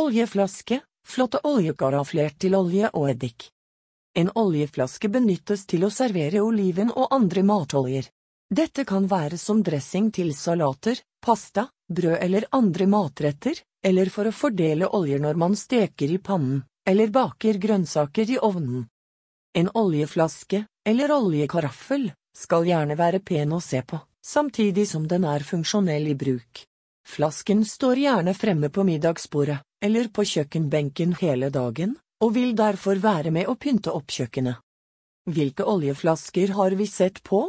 Oljeflaske, flotte oljekarafler til olje og eddik. En oljeflaske benyttes til å servere oliven og andre matoljer. Dette kan være som dressing til salater, pasta, brød eller andre matretter, eller for å fordele oljer når man steker i pannen, eller baker grønnsaker i ovnen. En oljeflaske, eller oljekaraffel, skal gjerne være pen å se på, samtidig som den er funksjonell i bruk. Flasken står gjerne fremme på middagsbordet, eller på kjøkkenbenken hele dagen, og vil derfor være med å pynte opp kjøkkenet. Hvilke oljeflasker har vi sett på?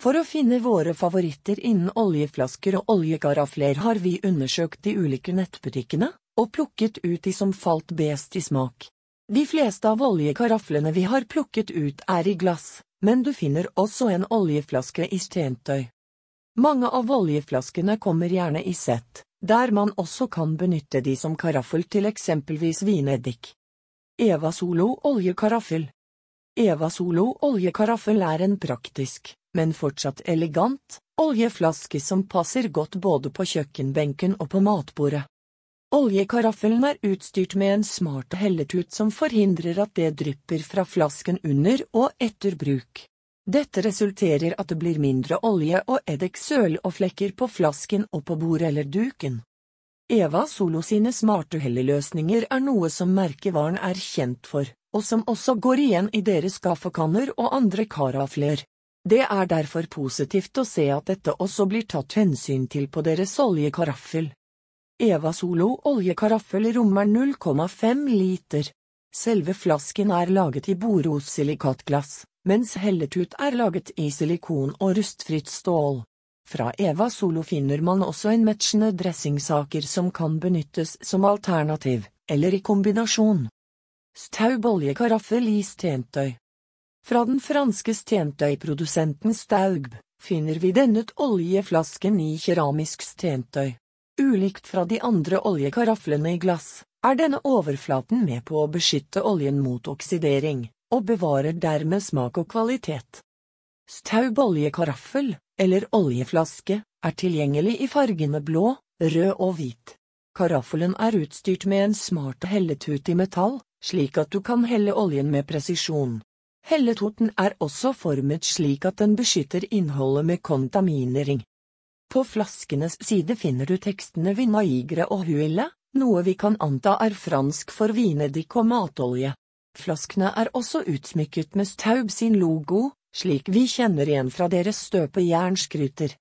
For å finne våre favoritter innen oljeflasker og oljekarafler har vi undersøkt de ulike nettbutikkene og plukket ut de som falt best i smak. De fleste av oljekaraflene vi har plukket ut er i glass, men du finner også en oljeflaske i stentøy. Mange av oljeflaskene kommer gjerne i sett, der man også kan benytte de som karaffel til eksempelvis vineddik. Eva Solo oljekaraffel Eva Solo oljekaraffel er en praktisk, men fortsatt elegant, oljeflaske som passer godt både på kjøkkenbenken og på matbordet. Oljekaraffelen er utstyrt med en smart helletut som forhindrer at det drypper fra flasken under og etter bruk. Dette resulterer at det blir mindre olje og eddiksøl og flekker på flasken og på bordet eller duken. Eva Solo sine smarte helleløsninger er noe som merkevaren er kjent for, og som også går igjen i deres kaffekanner og andre karafler. Det er derfor positivt å se at dette også blir tatt hensyn til på deres oljekaraffel. Eva Solo oljekaraffel rommer 0,5 liter. Selve flasken er laget i borosilikatglass, mens helletut er laget i silikon og rustfritt stål. Fra Eva Solo finner man også en matchende dressingsaker som kan benyttes som alternativ, eller i kombinasjon. Staub oljekaraffel i stentøy Fra den franske stentøyprodusenten Staug finner vi denne oljeflasken i keramisk stentøy. Ulikt fra de andre oljekaraflene i glass, er denne overflaten med på å beskytte oljen mot oksidering, og bevarer dermed smak og kvalitet. Staub oljekaraffel eller oljeflaske, er tilgjengelig i fargene blå, rød og hvit. Karaffelen er utstyrt med en smart helletut i metall, slik at du kan helle oljen med presisjon. Helletuten er også formet slik at den beskytter innholdet med kontaminering. På flaskenes side finner du tekstene vinaigre og huile, noe vi kan anta er fransk for vineddik og matolje. Flaskene er også utsmykket med Staub sin logo, slik vi kjenner igjen fra deres støpejernskryter.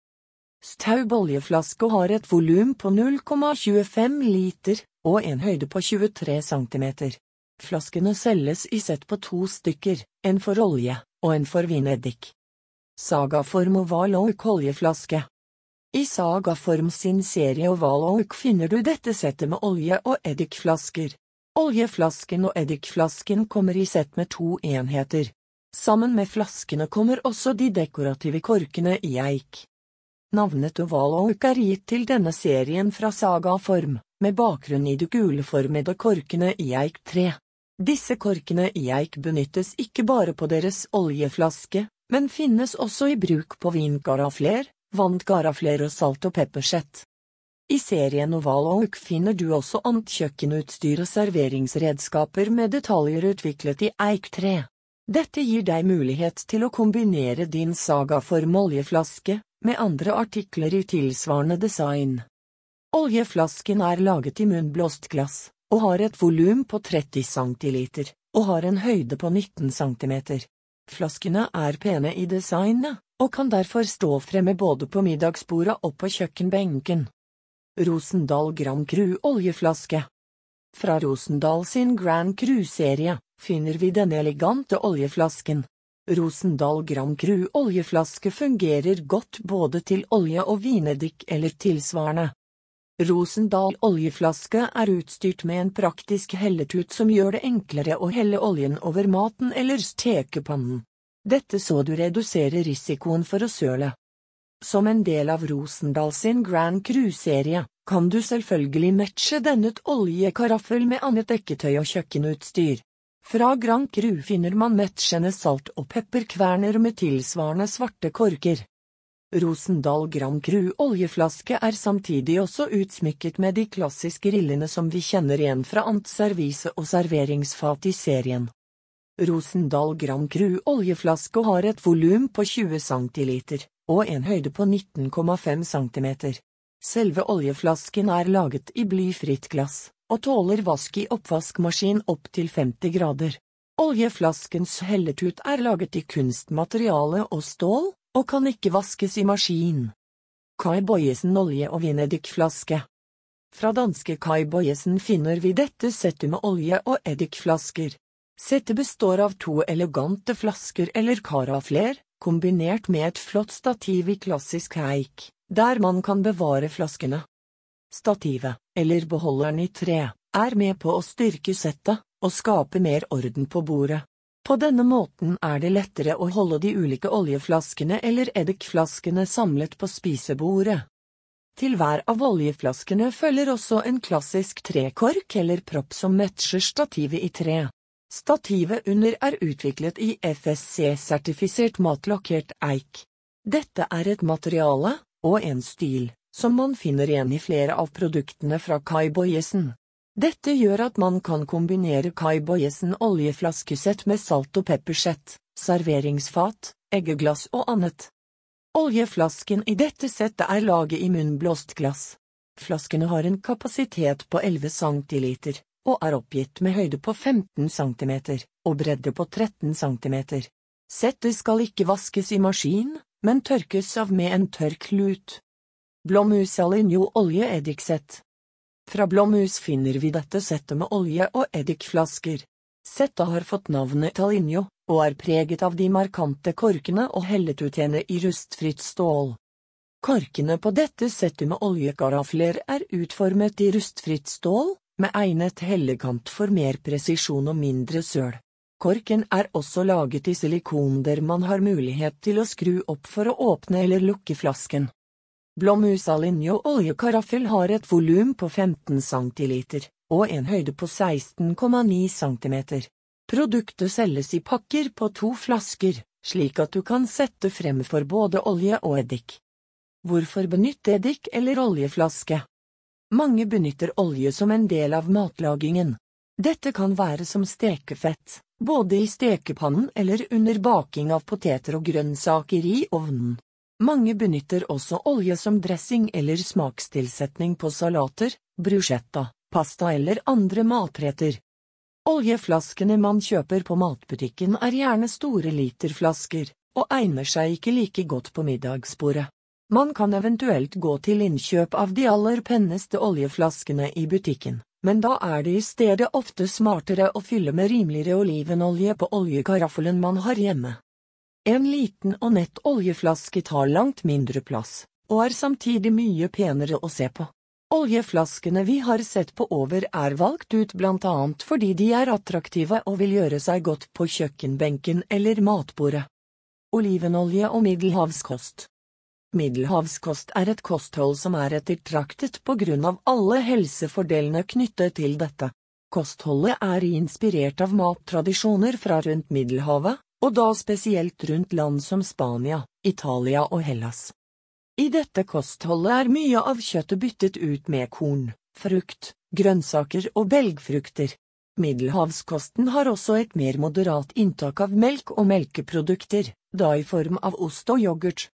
Staub oljeflaske har et volum på 0,25 liter og en høyde på 23 centimeter. Flaskene selges i sett på to stykker, en for olje og en for vineddik. Sagaform oval oak oljeflaske I Sagaform sin serie oval oak finner du dette settet med olje- og eddikflasker. Oljeflasken og eddikflasken kommer i sett med to enheter, Sammen med flaskene kommer også de dekorative korkene i eik. Navnet Oval og Oak er gitt til denne serien fra Saga Form, med bakgrunn i de guleformede korkene i eik tre. Disse korkene i eik benyttes ikke bare på deres oljeflaske, men finnes også i bruk på vingarafler, vanngarafler og salt- og peppersett. I serien Oval Oak finner du også annet kjøkkenutstyr og serveringsredskaper med detaljer utviklet i eik tre. Dette gir deg mulighet til å kombinere din sagaform oljeflaske med andre artikler i tilsvarende design. Oljeflasken er laget i munnblåst glass og har et volum på 30 centiliter og har en høyde på 19 centimeter. Flaskene er pene i designet og kan derfor stå fremme både på middagsbordet og på kjøkkenbenken. Rosendal Grand Cru oljeflaske Fra Rosendal sin Grand Cru-serie finner vi denne elegante oljeflasken. Rosendal Grand Cru oljeflaske fungerer godt både til olje og vinedikk eller tilsvarende. Rosendal oljeflaske er utstyrt med en praktisk helletut som gjør det enklere å helle oljen over maten eller stekepannen. Dette så du reduserer risikoen for å søle. Som en del av Rosendal sin Grand Cru-serie, kan du selvfølgelig matche denne oljekaraffel med annet dekketøy og kjøkkenutstyr. Fra Grand Cru finner man matchende salt- og pepperkverner med tilsvarende svarte korker. Rosendal Grand Cru oljeflaske er samtidig også utsmykket med de klassiske rillene som vi kjenner igjen fra antservise og serveringsfat i serien. Rosendal Grand Cru oljeflaske har et volum på 20 cm og en høyde på 19,5 cm. Selve oljeflasken er laget i blyfritt glass og tåler vask i oppvaskmaskin opp til 50 grader. Oljeflaskens helletut er laget i kunstmateriale og stål, og kan ikke vaskes i maskin. Kai Boyesen olje- og vindedikkflaske Fra danske Kai Boyesen finner vi dette settet med olje- og eddikflasker. Settet består av to elegante flasker eller karafler, kombinert med et flott stativ i klassisk eik, der man kan bevare flaskene. Stativet, eller beholderen i tre, er med på å styrke settet og skape mer orden på bordet. På denne måten er det lettere å holde de ulike oljeflaskene eller eddikflaskene samlet på spisebordet. Til hver av oljeflaskene følger også en klassisk trekork eller propp som matcher stativet i tre. Stativet under er utviklet i FSC-sertifisert matlakkert eik. Dette er et materiale, og en stil, som man finner igjen i flere av produktene fra Kai Boyesen. Dette gjør at man kan kombinere Kai Boyesen oljeflaskesett med salt- og peppersett, serveringsfat, eggeglass og annet. Oljeflasken i dette settet er laget i munnblåst glass. Flaskene har en kapasitet på 11 centiliter, og er oppgitt med høyde på 15 cm og bredde på 13 cm. Settet skal ikke vaskes i maskin, men tørkes av med en tørr klut. Blåmus Alinjo oljeeddiksett fra Blåmus finner vi dette settet med olje- og eddikflasker. Settet har fått navnet Talinjo, og er preget av de markante korkene og helletutene i rustfritt stål. Korkene på dette settet med oljekarafler er utformet i rustfritt stål, med egnet hellekant for mer presisjon og mindre søl. Korken er også laget i silikon der man har mulighet til å skru opp for å åpne eller lukke flasken. Blåmus Alinjo oljekaraffel har et volum på 15 centiliter og en høyde på 16,9 cm. Produktet selges i pakker på to flasker, slik at du kan sette frem for både olje og eddik. Hvorfor benytte eddik eller oljeflaske? Mange benytter olje som en del av matlagingen. Dette kan være som stekefett, både i stekepannen eller under baking av poteter og grønnsaker i ovnen. Mange benytter også olje som dressing eller smakstilsetning på salater, bruschetta, pasta eller andre matretter. Oljeflaskene man kjøper på matbutikken er gjerne store literflasker, og egner seg ikke like godt på middagsbordet. Man kan eventuelt gå til innkjøp av de aller penneste oljeflaskene i butikken, men da er det i stedet ofte smartere å fylle med rimeligere olivenolje på oljekaraffelen man har hjemme. En liten og nett oljeflaske tar langt mindre plass, og er samtidig mye penere å se på. Oljeflaskene vi har sett på over er valgt ut blant annet fordi de er attraktive og vil gjøre seg godt på kjøkkenbenken eller matbordet. Olivenolje og middelhavskost Middelhavskost er et kosthold som er ettertraktet på grunn av alle helsefordelene knyttet til dette. Kostholdet er inspirert av mattradisjoner fra rundt Middelhavet, og da spesielt rundt land som Spania, Italia og Hellas. I dette kostholdet er mye av kjøttet byttet ut med korn, frukt, grønnsaker og belgfrukter. Middelhavskosten har også et mer moderat inntak av melk og melkeprodukter, da i form av ost og yoghurt.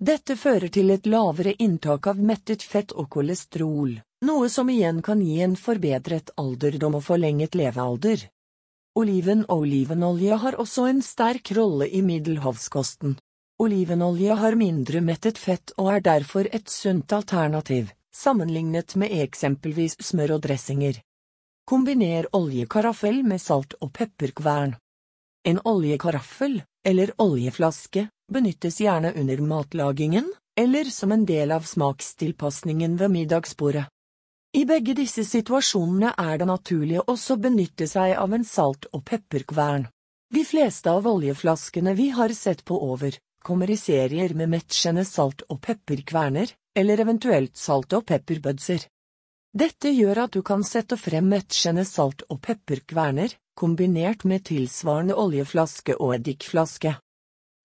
Dette fører til et lavere inntak av mettet fett og kolesterol, noe som igjen kan gi en forbedret alderdom og forlenget levealder. Oliven og olivenolje har også en sterk rolle i middelhavskosten. Olivenolje har mindre mettet fett og er derfor et sunt alternativ, sammenlignet med eksempelvis smør og dressinger. Kombiner oljekaraffel med salt og pepperkvern. En oljekaraffel, eller oljeflaske, benyttes gjerne under matlagingen, eller som en del av smakstilpasningen ved middagsbordet. I begge disse situasjonene er det naturlig å også benytte seg av en salt- og pepperkvern. De fleste av oljeflaskene vi har sett på over, kommer i serier med matchende salt- og pepperkverner, eller eventuelt salt- og pepperbudser. Dette gjør at du kan sette frem matchende salt- og pepperkverner, kombinert med tilsvarende oljeflaske og eddikflaske.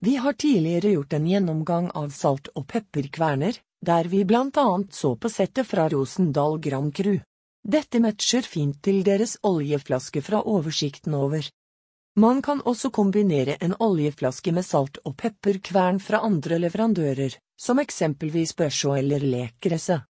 Vi har tidligere gjort en gjennomgang av salt- og pepperkverner, der vi blant annet så på settet fra Rosendal Grand Cru. Dette matcher fint til deres oljeflaske fra oversikten over. Man kan også kombinere en oljeflaske med salt- og pepperkvern fra andre leverandører, som eksempelvis børsjå eller Lekresse.